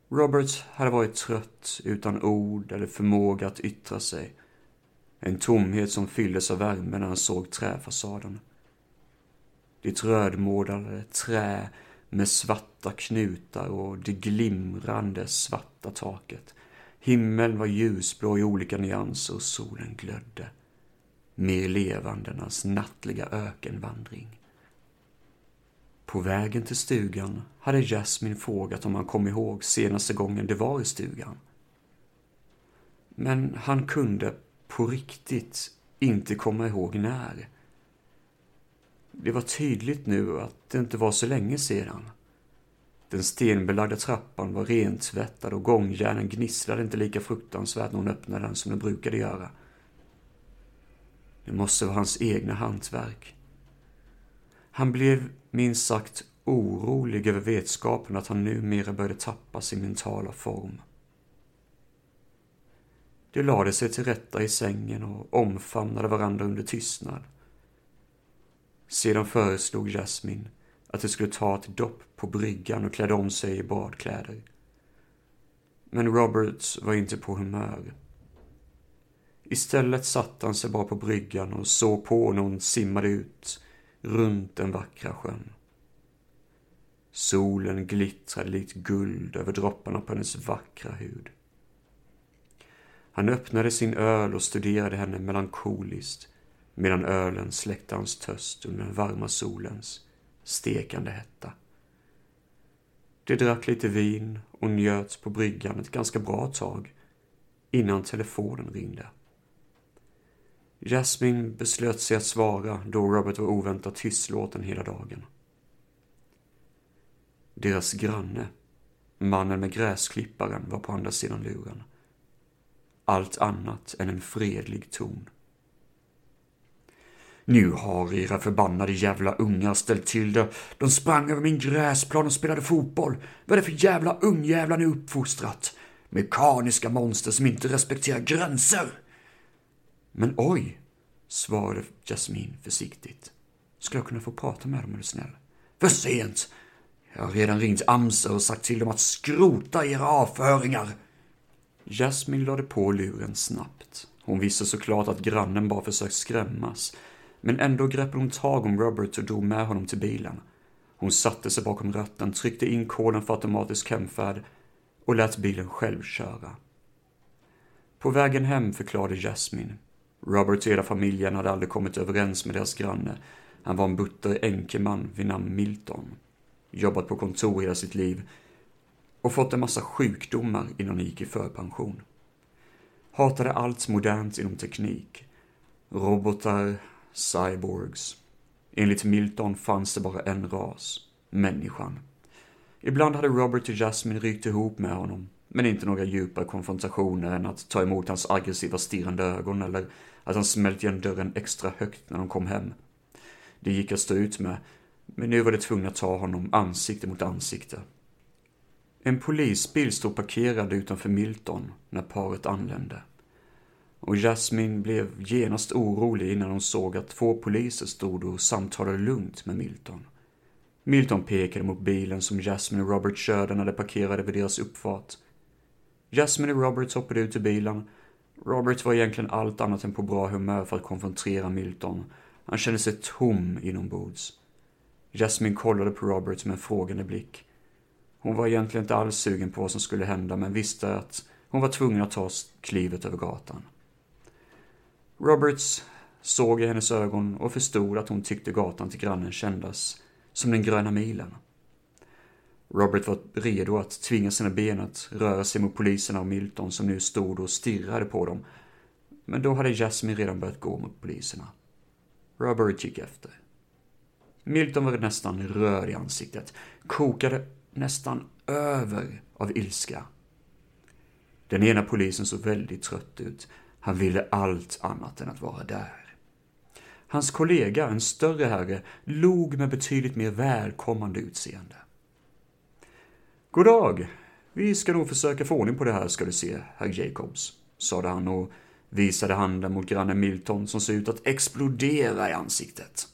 Robert hade varit trött utan ord eller förmåga att yttra sig. En tomhet som fylldes av värme när han såg träfasaden. Det rödmålade trä med svarta knutar och det glimrande svarta taket. Himmeln var ljusblå i olika nyanser och solen glödde. Mer levande än hans nattliga ökenvandring. På vägen till stugan hade Jasmine frågat om han kom ihåg senaste gången det var i stugan. Men han kunde på riktigt inte komma ihåg när. Det var tydligt nu att det inte var så länge sedan. Den stenbelagda trappan var rentvättad och gångjärnen gnisslade inte lika fruktansvärt när hon öppnade den som den brukade göra. Det måste vara hans egna hantverk. Han blev minst sagt orolig över vetskapen att han numera började tappa sin mentala form. De lade sig till rätta i sängen och omfamnade varandra under tystnad. Sedan föreslog Jasmine att de skulle ta ett dopp på bryggan och klädde om sig i badkläder. Men Roberts var inte på humör. Istället satte han sig bara på bryggan och såg på när hon simmade ut runt den vackra sjön. Solen glittrade likt guld över dropparna på hennes vackra hud. Han öppnade sin öl och studerade henne melankoliskt medan ölen släckte hans törst under den varma solens stekande hetta. De drack lite vin och njöt på bryggan ett ganska bra tag innan telefonen ringde. Jasmine beslöt sig att svara då Robert var oväntat tystlåten hela dagen. Deras granne, mannen med gräsklipparen, var på andra sidan luren. Allt annat än en fredlig ton. Nu har era förbannade jävla ungar ställt till det. De sprang över min gräsplan och spelade fotboll. Vad är det för jävla ungjävlar ni uppfostrat? Mekaniska monster som inte respekterar gränser. Men oj, svarade Jasmine försiktigt. Skulle jag kunna få prata med dem är du snäll? För sent! Jag har redan ringt Amsa och sagt till dem att skrota era avföringar. Jasmine lade på luren snabbt. Hon visste såklart att grannen bara försökt skrämmas. Men ändå greppade hon tag om Robert och drog med honom till bilen. Hon satte sig bakom ratten, tryckte in koden för automatisk hemfärd och lät bilen själv köra. På vägen hem förklarade Jasmine. Robert och hela familjen hade aldrig kommit överens med deras granne. Han var en butter enkeman vid namn Milton. Jobbat på kontor hela sitt liv och fått en massa sjukdomar innan han gick i förpension. Hatade allt modernt inom teknik. Robotar, cyborgs. Enligt Milton fanns det bara en ras, människan. Ibland hade Robert och Jasmine rykt ihop med honom, men inte några djupare konfrontationer än att ta emot hans aggressiva stirrande ögon eller att han smält igen dörren extra högt när de kom hem. Det gick att stå ut med, men nu var de tvungna att ta honom ansikte mot ansikte. En polisbil stod parkerad utanför Milton när paret anlände. Och Jasmine blev genast orolig innan hon såg att två poliser stod och samtalade lugnt med Milton. Milton pekade mot bilen som Jasmine och Robert körde när de parkerade vid deras uppfart. Jasmine och Robert hoppade ut ur bilen. Robert var egentligen allt annat än på bra humör för att konfrontera Milton. Han kände sig tom inombords. Jasmine kollade på Robert med en frågande blick. Hon var egentligen inte alls sugen på vad som skulle hända men visste att hon var tvungen att ta klivet över gatan. Roberts såg i hennes ögon och förstod att hon tyckte gatan till grannen kändes som den gröna milen. Robert var redo att tvinga sina ben att röra sig mot poliserna och Milton som nu stod och stirrade på dem. Men då hade Jasmine redan börjat gå mot poliserna. Robert gick efter. Milton var nästan röd i ansiktet, kokade nästan över av ilska. Den ena polisen såg väldigt trött ut. Han ville allt annat än att vara där. Hans kollega, en större herre, log med betydligt mer välkommande utseende. God dag! Vi ska nog försöka få ordning på det här ska du se, herr Jacobs, sade han och visade handen mot grannen Milton som såg ut att explodera i ansiktet.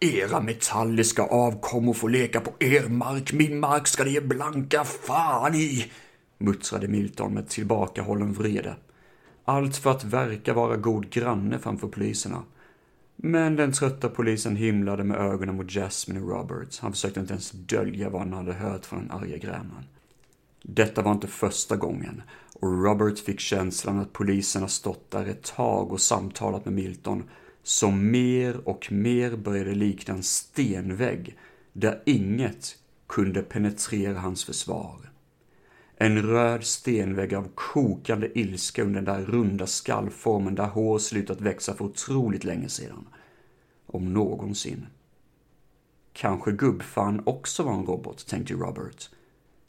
Era metalliska avkommor får leka på er mark, min mark ska ni ge blanka fan i, muttrade Milton med tillbakahållen vrede. Allt för att verka vara god granne framför poliserna. Men den trötta polisen himlade med ögonen mot Jasmine och Roberts. Han försökte inte ens dölja vad han hade hört från den arga grämen. Detta var inte första gången och Robert fick känslan att poliserna stått där ett tag och samtalat med Milton som mer och mer började likna en stenvägg där inget kunde penetrera hans försvar. En röd stenvägg av kokande ilska under den där runda skallformen där hår slutat växa för otroligt länge sedan. Om någonsin. Kanske gubbfan också var en robot, tänkte Robert.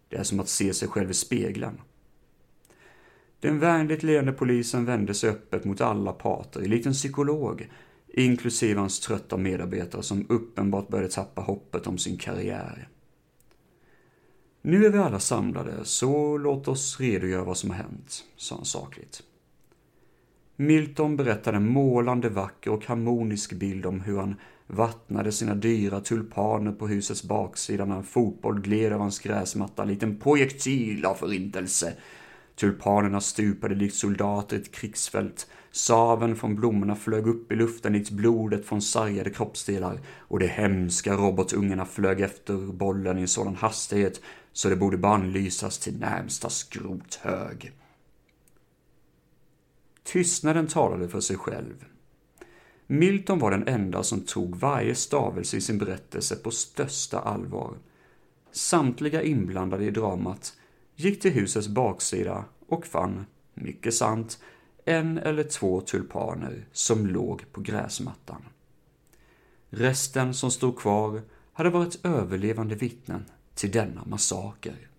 Det är som att se sig själv i spegeln. Den vänligt leende polisen vände sig öppet mot alla parter, likt en psykolog, inklusive hans trötta medarbetare som uppenbart började tappa hoppet om sin karriär. Nu är vi alla samlade, så låt oss redogöra vad som har hänt, sa han sakligt. Milton berättade en målande vacker och harmonisk bild om hur han vattnade sina dyra tulpaner på husets baksida när en fotboll gled över hans gräsmatta, en liten projektil av förintelse. Tulpanerna stupade likt soldater i ett krigsfält. Saven från blommorna flög upp i luften likt blodet från sargade kroppsdelar och de hemska robotungarna flög efter bollen i en sådan hastighet så det borde bannlysas till närmsta skrothög. Tystnaden talade för sig själv. Milton var den enda som tog varje stavelse i sin berättelse på största allvar. Samtliga inblandade i dramat gick till husets baksida och fann, mycket sant, en eller två tulpaner som låg på gräsmattan. Resten som stod kvar hade varit överlevande vittnen till denna massaker.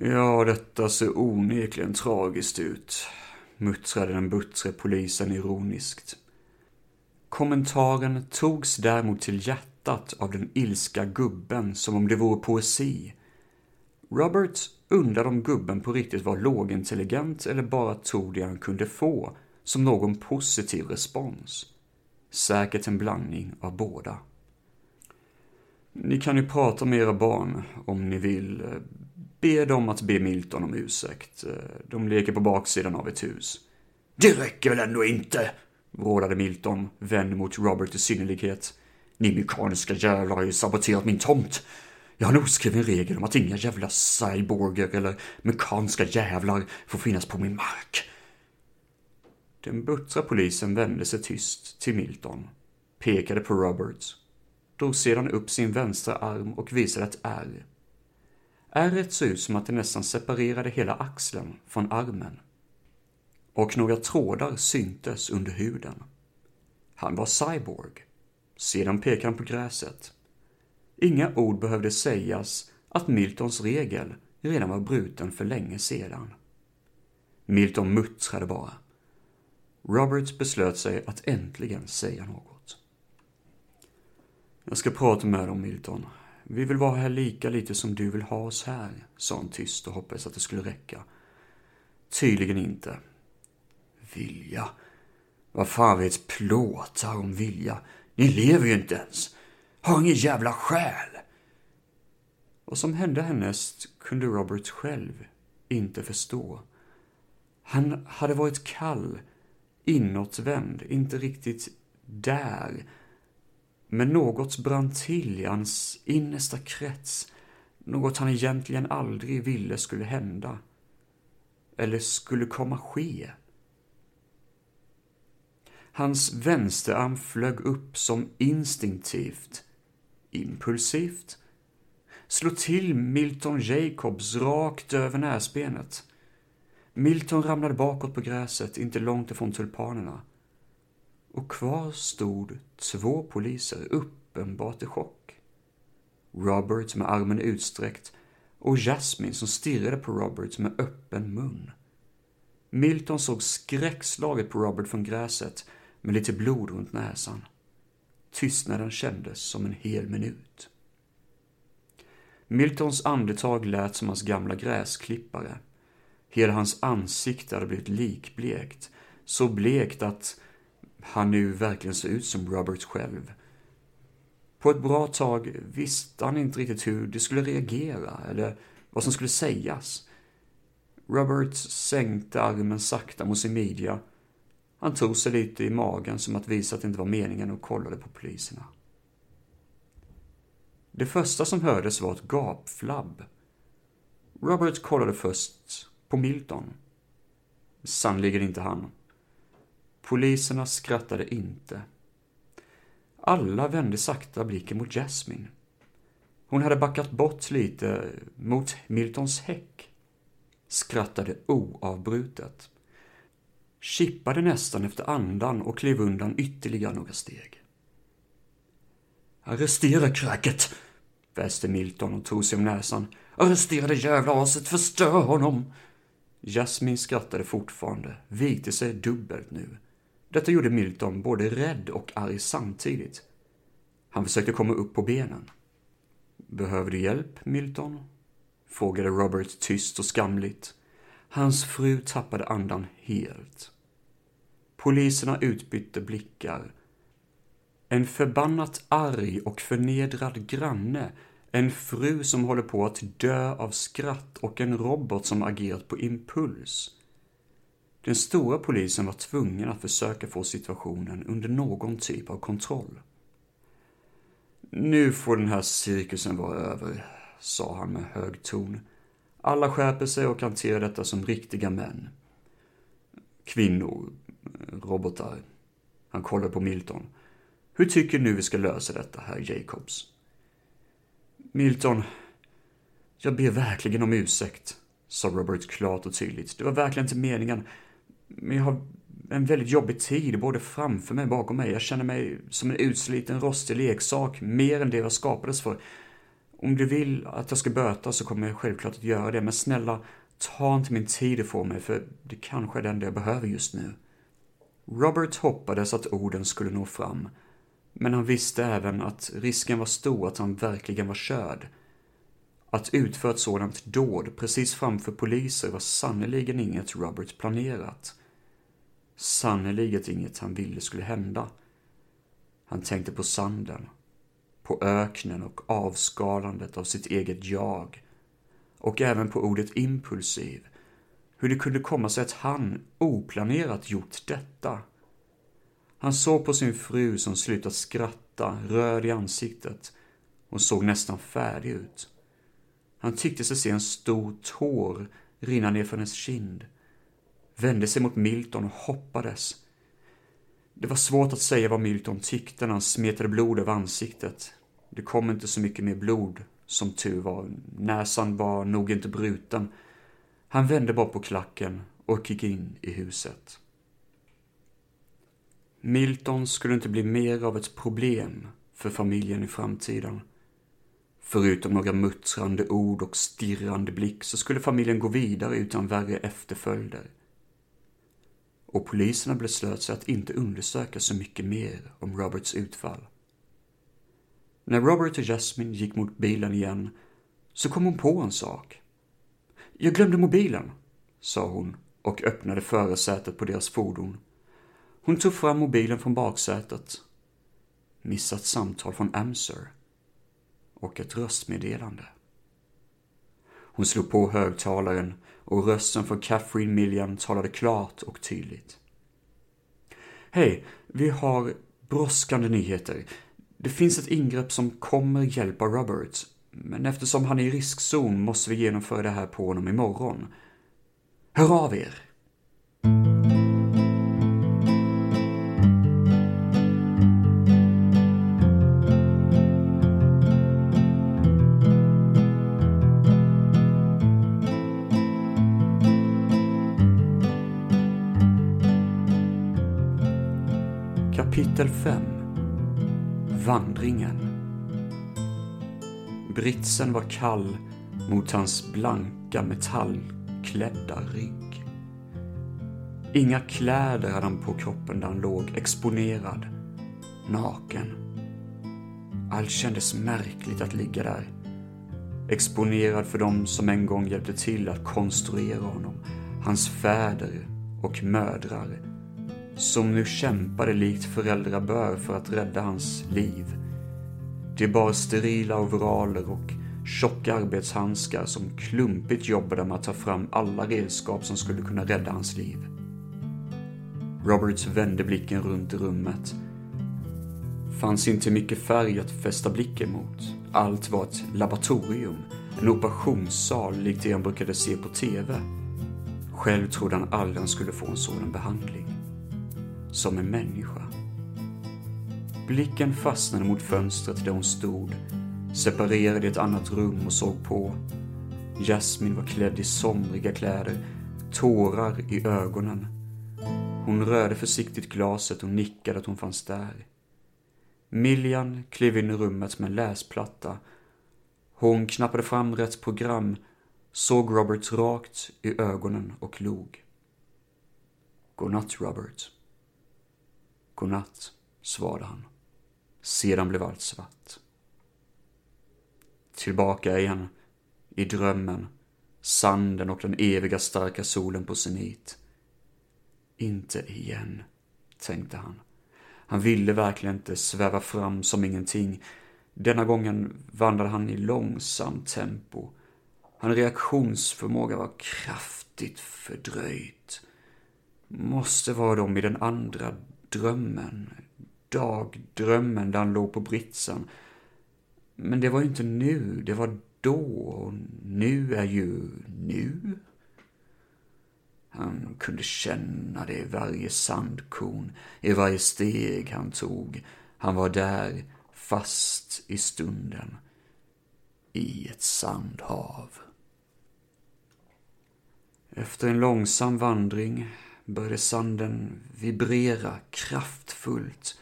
Ja, detta ser onekligen tragiskt ut, muttrade den buttre polisen ironiskt. Kommentaren togs däremot till hjärtat av den ilska gubben som om det vore poesi. Robert undrade om gubben på riktigt var lågintelligent eller bara tog det han kunde få som någon positiv respons. Säkert en blandning av båda. Ni kan ju prata med era barn om ni vill. Be dem att be Milton om ursäkt. De leker på baksidan av ett hus. Det räcker väl ändå inte? vrålade Milton, vänd mot Robert i synnerlighet. Ni mekaniska jävlar har ju saboterat min tomt. Jag har en oskriven regel om att inga jävla cyborger eller mekaniska jävlar får finnas på min mark. Den buttra polisen vände sig tyst till Milton, pekade på Robert, drog sedan upp sin vänstra arm och visade ett ärr. Ärret såg ut som att det nästan separerade hela axeln från armen och några trådar syntes under huden. Han var cyborg. Sedan pekade han på gräset. Inga ord behövde sägas att Miltons regel redan var bruten för länge sedan. Milton muttrade bara. Robert beslöt sig att äntligen säga något. Jag ska prata med dem, Milton. Vi vill vara här lika lite som du vill ha oss här, sa han tyst och hoppades att det skulle räcka. Tydligen inte vilja. Vad fan vet plåtar om vilja? Ni lever ju inte ens. Har ingen jävla själ. Vad som hände härnäst kunde Robert själv inte förstå. Han hade varit kall, inåtvänd, inte riktigt där. Men något brann till i hans innersta krets. Något han egentligen aldrig ville skulle hända. Eller skulle komma ske. Hans vänsterarm flög upp som instinktivt, impulsivt, slog till Milton Jacobs rakt över näsbenet. Milton ramlade bakåt på gräset, inte långt ifrån tulpanerna. Och kvar stod två poliser, uppenbart i chock. Robert med armen utsträckt och Jasmine som stirrade på Robert med öppen mun. Milton såg skräckslaget på Robert från gräset med lite blod runt näsan. Tystnaden kändes som en hel minut. Miltons andetag lät som hans gamla gräsklippare. Hela hans ansikte hade blivit likblekt, så blekt att han nu verkligen såg ut som Robert själv. På ett bra tag visste han inte riktigt hur det skulle reagera eller vad som skulle sägas. Robert sänkte armen sakta mot sin midja han tog sig lite i magen som att visa att det inte var meningen och kollade på poliserna. Det första som hördes var ett gapflabb. Robert kollade först på Milton. Sannerligen inte han. Poliserna skrattade inte. Alla vände sakta blicken mot Jasmine. Hon hade backat bort lite mot Miltons häck. Skrattade oavbrutet kippade nästan efter andan och klev undan ytterligare några steg. Arrestera kräket! väste Milton och tog sig om näsan. Arrestera det jävla aset, förstör honom! Jasmine skrattade fortfarande, vikte sig dubbelt nu. Detta gjorde Milton både rädd och arg samtidigt. Han försökte komma upp på benen. Behöver du hjälp, Milton? frågade Robert tyst och skamligt. Hans fru tappade andan helt. Poliserna utbytte blickar. En förbannat arg och förnedrad granne, en fru som håller på att dö av skratt och en robot som agerat på impuls. Den stora polisen var tvungen att försöka få situationen under någon typ av kontroll. Nu får den här cirkusen vara över, sa han med hög ton. Alla skärper sig och hanterar detta som riktiga män. Kvinnor, robotar. Han kollade på Milton. Hur tycker nu vi ska lösa detta, herr Jacobs? Milton, jag ber verkligen om ursäkt, sa Robert klart och tydligt. Det var verkligen inte meningen. Men jag har en väldigt jobbig tid, både framför mig och bakom mig. Jag känner mig som en utsliten, rostig leksak, mer än det jag skapades för. Om du vill att jag ska böta så kommer jag självklart att göra det, men snälla, ta inte min tid ifrån mig, för det kanske är det enda jag behöver just nu. Robert hoppades att orden skulle nå fram, men han visste även att risken var stor att han verkligen var körd. Att utföra ett sådant dåd precis framför poliser var sannerligen inget Robert planerat. Sannerligen inget han ville skulle hända. Han tänkte på sanden, på öknen och avskalandet av sitt eget jag. Och även på ordet impulsiv. Hur det kunde komma sig att han oplanerat gjort detta. Han såg på sin fru som slutat skratta, röd i ansiktet och såg nästan färdig ut. Han tyckte sig se en stor tår rinna ner för hennes kind vände sig mot Milton och hoppades. Det var svårt att säga vad Milton tyckte när han smetade blod över ansiktet. Det kom inte så mycket mer blod, som tur var. Näsan var nog inte bruten. Han vände bara på klacken och gick in i huset. Milton skulle inte bli mer av ett problem för familjen i framtiden. Förutom några muttrande ord och stirrande blick så skulle familjen gå vidare utan värre efterföljder och poliserna beslöt sig att inte undersöka så mycket mer om Roberts utfall. När Robert och Jasmine gick mot bilen igen så kom hon på en sak. Jag glömde mobilen, sa hon och öppnade förarsätet på deras fordon. Hon tog fram mobilen från baksätet. Missat samtal från Amser. Och ett röstmeddelande. Hon slog på högtalaren och rösten från Catherine Milliam talade klart och tydligt. Hej, vi har brådskande nyheter. Det finns ett ingrepp som kommer hjälpa Robert, men eftersom han är i riskzon måste vi genomföra det här på honom imorgon. Hör av er! Kapitel 5 Vandringen Britsen var kall mot hans blanka metallklädda rygg. Inga kläder hade han på kroppen där han låg exponerad, naken. Allt kändes märkligt att ligga där. Exponerad för dem som en gång hjälpte till att konstruera honom, hans fäder och mödrar som nu kämpade likt föräldrar bör för att rädda hans liv. De bar sterila overaller och tjocka arbetshandskar som klumpigt jobbade med att ta fram alla redskap som skulle kunna rädda hans liv. Roberts vände blicken runt i rummet. Fanns inte mycket färg att fästa blicken mot. Allt var ett laboratorium, en operationssal likt det han brukade se på TV. Själv trodde han aldrig han skulle få en sådan behandling som en människa. Blicken fastnade mot fönstret där hon stod, separerade i ett annat rum och såg på. Jasmin var klädd i somriga kläder, tårar i ögonen. Hon rörde försiktigt glaset och nickade att hon fanns där. Millian klev in i rummet med en läsplatta. Hon knappade fram rätt program, såg Robert rakt i ögonen och log. Godnatt, Robert. Godnatt, svarade han. Sedan blev allt svart. Tillbaka igen, i drömmen, sanden och den eviga starka solen på zenit. Inte igen, tänkte han. Han ville verkligen inte sväva fram som ingenting. Denna gången vandrade han i långsamt tempo. Hans reaktionsförmåga var kraftigt fördröjd. Måste vara de i den andra drömmen, dagdrömmen där han låg på britsen. Men det var ju inte nu, det var då och nu är ju nu. Han kunde känna det i varje sandkorn, i varje steg han tog. Han var där, fast i stunden, i ett sandhav. Efter en långsam vandring började sanden vibrera kraftfullt.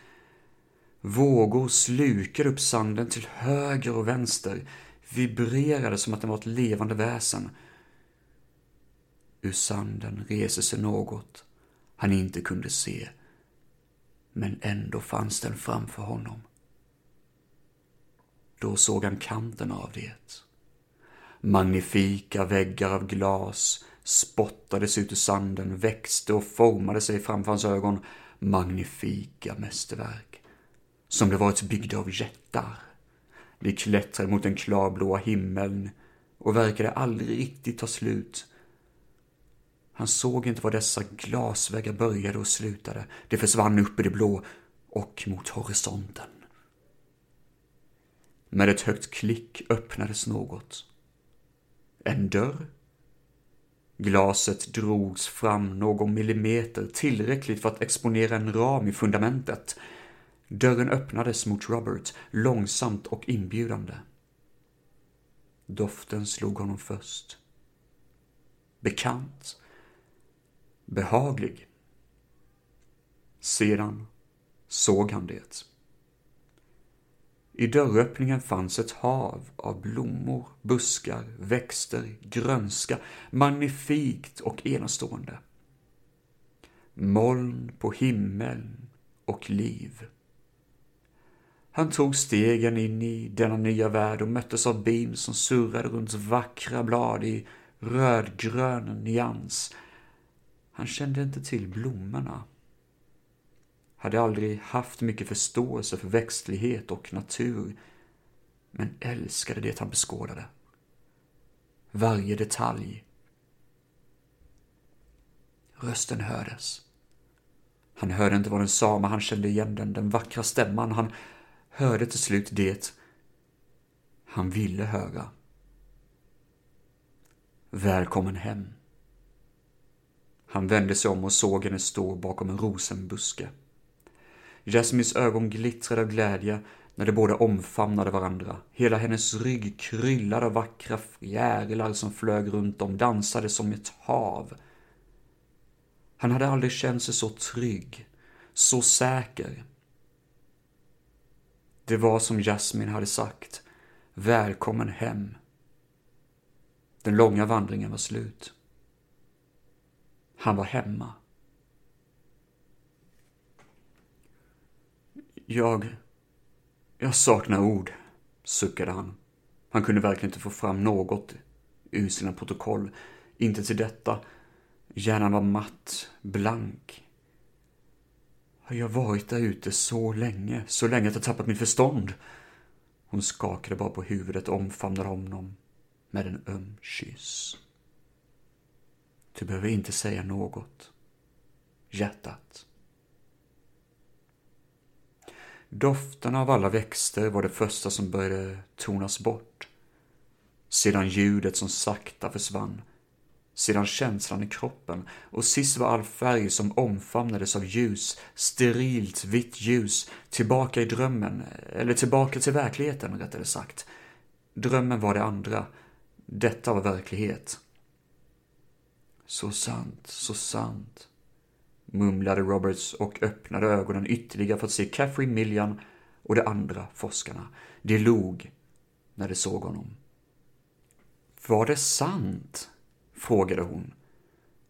Vågor slukade upp sanden till höger och vänster, vibrerade som att den var ett levande väsen. Ur sanden reser sig något han inte kunde se, men ändå fanns den framför honom. Då såg han kanten av det. Magnifika väggar av glas spottades ut ur sanden, växte och formade sig framför hans ögon. Magnifika mästerverk, som det varit byggda av jättar. De klättrade mot den klarblåa himmeln och verkade aldrig riktigt ta slut. Han såg inte var dessa glasväggar började och slutade. Det försvann upp i det blå och mot horisonten. Med ett högt klick öppnades något. En dörr. Glaset drogs fram någon millimeter, tillräckligt för att exponera en ram i fundamentet. Dörren öppnades mot Robert, långsamt och inbjudande. Doften slog honom först. Bekant behaglig. Sedan såg han det. I dörröppningen fanns ett hav av blommor, buskar, växter, grönska, magnifikt och enastående. Moln på himmeln och liv. Han tog stegen in i denna nya värld och möttes av bin som surrade runt vackra blad i rödgrön nyans han kände inte till blommorna. Hade aldrig haft mycket förståelse för växtlighet och natur, men älskade det han beskådade. Varje detalj. Rösten hördes. Han hörde inte vad den sa, men han kände igen den, den vackra stämman. Han hörde till slut det han ville höra. Välkommen hem. Han vände sig om och såg henne stå bakom en rosenbuske. Jasmins ögon glittrade av glädje när de båda omfamnade varandra. Hela hennes rygg kryllade av vackra fjärilar som flög runt om, dansade som ett hav. Han hade aldrig känt sig så trygg, så säker. Det var som Jasmin hade sagt, välkommen hem. Den långa vandringen var slut. Han var hemma. Jag... Jag saknar ord, suckade han. Han kunde verkligen inte få fram något ur sina protokoll. Inte till detta. Hjärnan var matt, blank. Har jag varit där ute så länge, så länge att jag tappat mitt förstånd? Hon skakade bara på huvudet och omfamnade honom med en öm kyss. Du behöver inte säga något. Hjärtat. Dofterna av alla växter var det första som började tonas bort. Sedan ljudet som sakta försvann. Sedan känslan i kroppen och sist var all färg som omfamnades av ljus, sterilt vitt ljus, tillbaka i drömmen, eller tillbaka till verkligheten rättare sagt. Drömmen var det andra, detta var verklighet. Så sant, så sant, mumlade Roberts och öppnade ögonen ytterligare för att se Caffrey Millian och de andra forskarna. De log när de såg honom. Var det sant? frågade hon.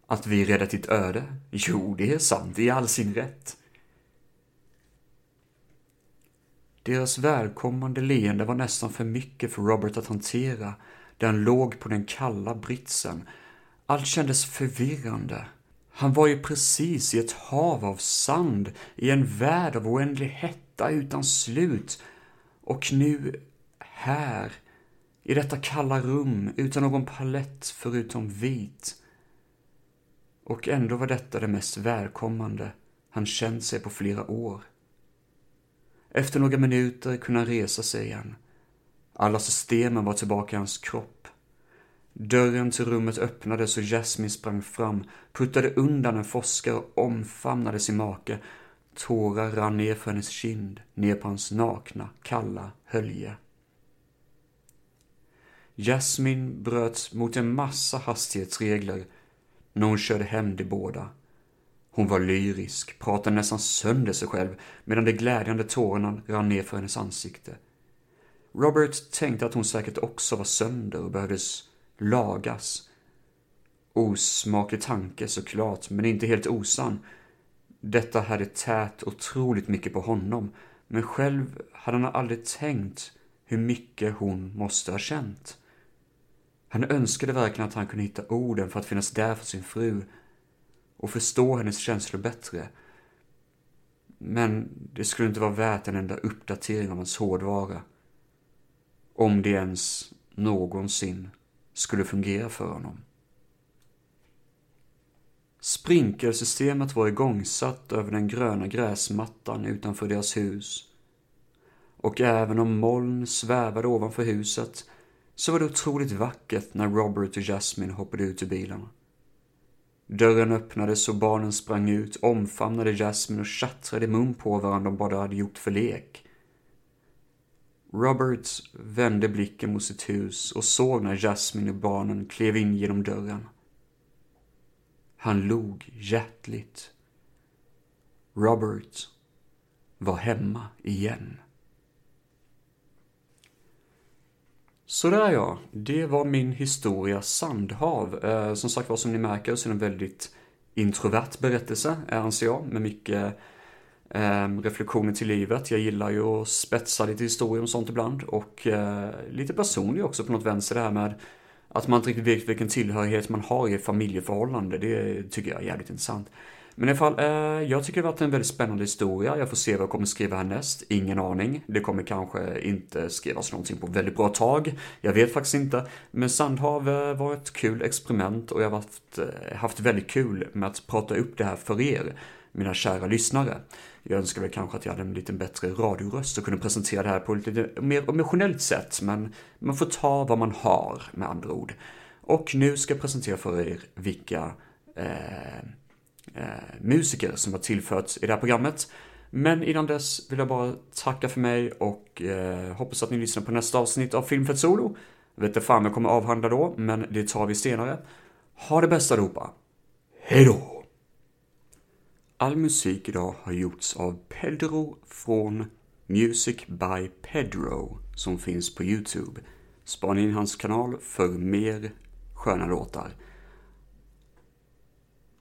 Att vi räddat ditt öde? Jo, det är sant i all sin rätt. Deras välkommande leende var nästan för mycket för Robert att hantera där han låg på den kalla britsen. Allt kändes förvirrande. Han var ju precis i ett hav av sand, i en värld av oändlig hetta utan slut. Och nu, här, i detta kalla rum, utan någon palett förutom vit. Och ändå var detta det mest välkommande han känt sig på flera år. Efter några minuter kunde han resa sig igen. Alla systemen var tillbaka i hans kropp. Dörren till rummet öppnades och Jasmine sprang fram, puttade undan en forskare och omfamnade sin make. Tårar rann ner för hennes kind, ner på hans nakna, kalla hölje. Jasmine bröt mot en massa hastighetsregler när hon körde hem de båda. Hon var lyrisk, pratade nästan sönder sig själv medan de glädjande tårarna rann ner för hennes ansikte. Robert tänkte att hon säkert också var sönder och behövdes lagas. Osmaklig tanke såklart, men inte helt osann. Detta hade tät otroligt mycket på honom, men själv hade han aldrig tänkt hur mycket hon måste ha känt. Han önskade verkligen att han kunde hitta orden för att finnas där för sin fru och förstå hennes känslor bättre. Men det skulle inte vara värt en enda uppdatering av hans hårdvara. Om det ens någonsin skulle fungera för honom. Sprinkelsystemet var igångsatt över den gröna gräsmattan utanför deras hus. Och även om moln svävade ovanför huset så var det otroligt vackert när Robert och Jasmine hoppade ut ur bilen. Dörren öppnades och barnen sprang ut, omfamnade Jasmine och tjattrade i mun på varandra om vad de hade gjort för lek. Robert vände blicken mot sitt hus och såg när Jasmine och barnen klev in genom dörren. Han log hjärtligt. Robert var hemma igen. Sådär ja, det var min historia Sandhav. Eh, som sagt var, som ni märker så är det en väldigt introvert berättelse, eh, anser jag, med mycket Ehm, reflektioner till livet. Jag gillar ju att spetsa lite historier och sånt ibland och eh, lite personlig också på något vänster det här med att man inte riktigt vet vilken tillhörighet man har i familjeförhållande. Det tycker jag är jävligt intressant. Men i alla fall, eh, jag tycker det har varit en väldigt spännande historia. Jag får se vad jag kommer skriva härnäst. Ingen aning. Det kommer kanske inte skrivas någonting på väldigt bra tag. Jag vet faktiskt inte. Men Sandhav eh, var ett kul experiment och jag har haft, eh, haft väldigt kul med att prata upp det här för er, mina kära lyssnare. Jag önskar väl kanske att jag hade en lite bättre radioröst och kunde presentera det här på ett lite mer emotionellt sätt, men man får ta vad man har med andra ord. Och nu ska jag presentera för er vilka eh, eh, musiker som har tillförts i det här programmet. Men innan dess vill jag bara tacka för mig och eh, hoppas att ni lyssnar på nästa avsnitt av Filmfett Solo. Jag vet inte fan jag kommer avhandla då, men det tar vi senare. Ha det bästa allihopa. Hejdå! All musik idag har gjorts av Pedro från Music by Pedro som finns på Youtube. Spana in hans kanal för mer sköna låtar.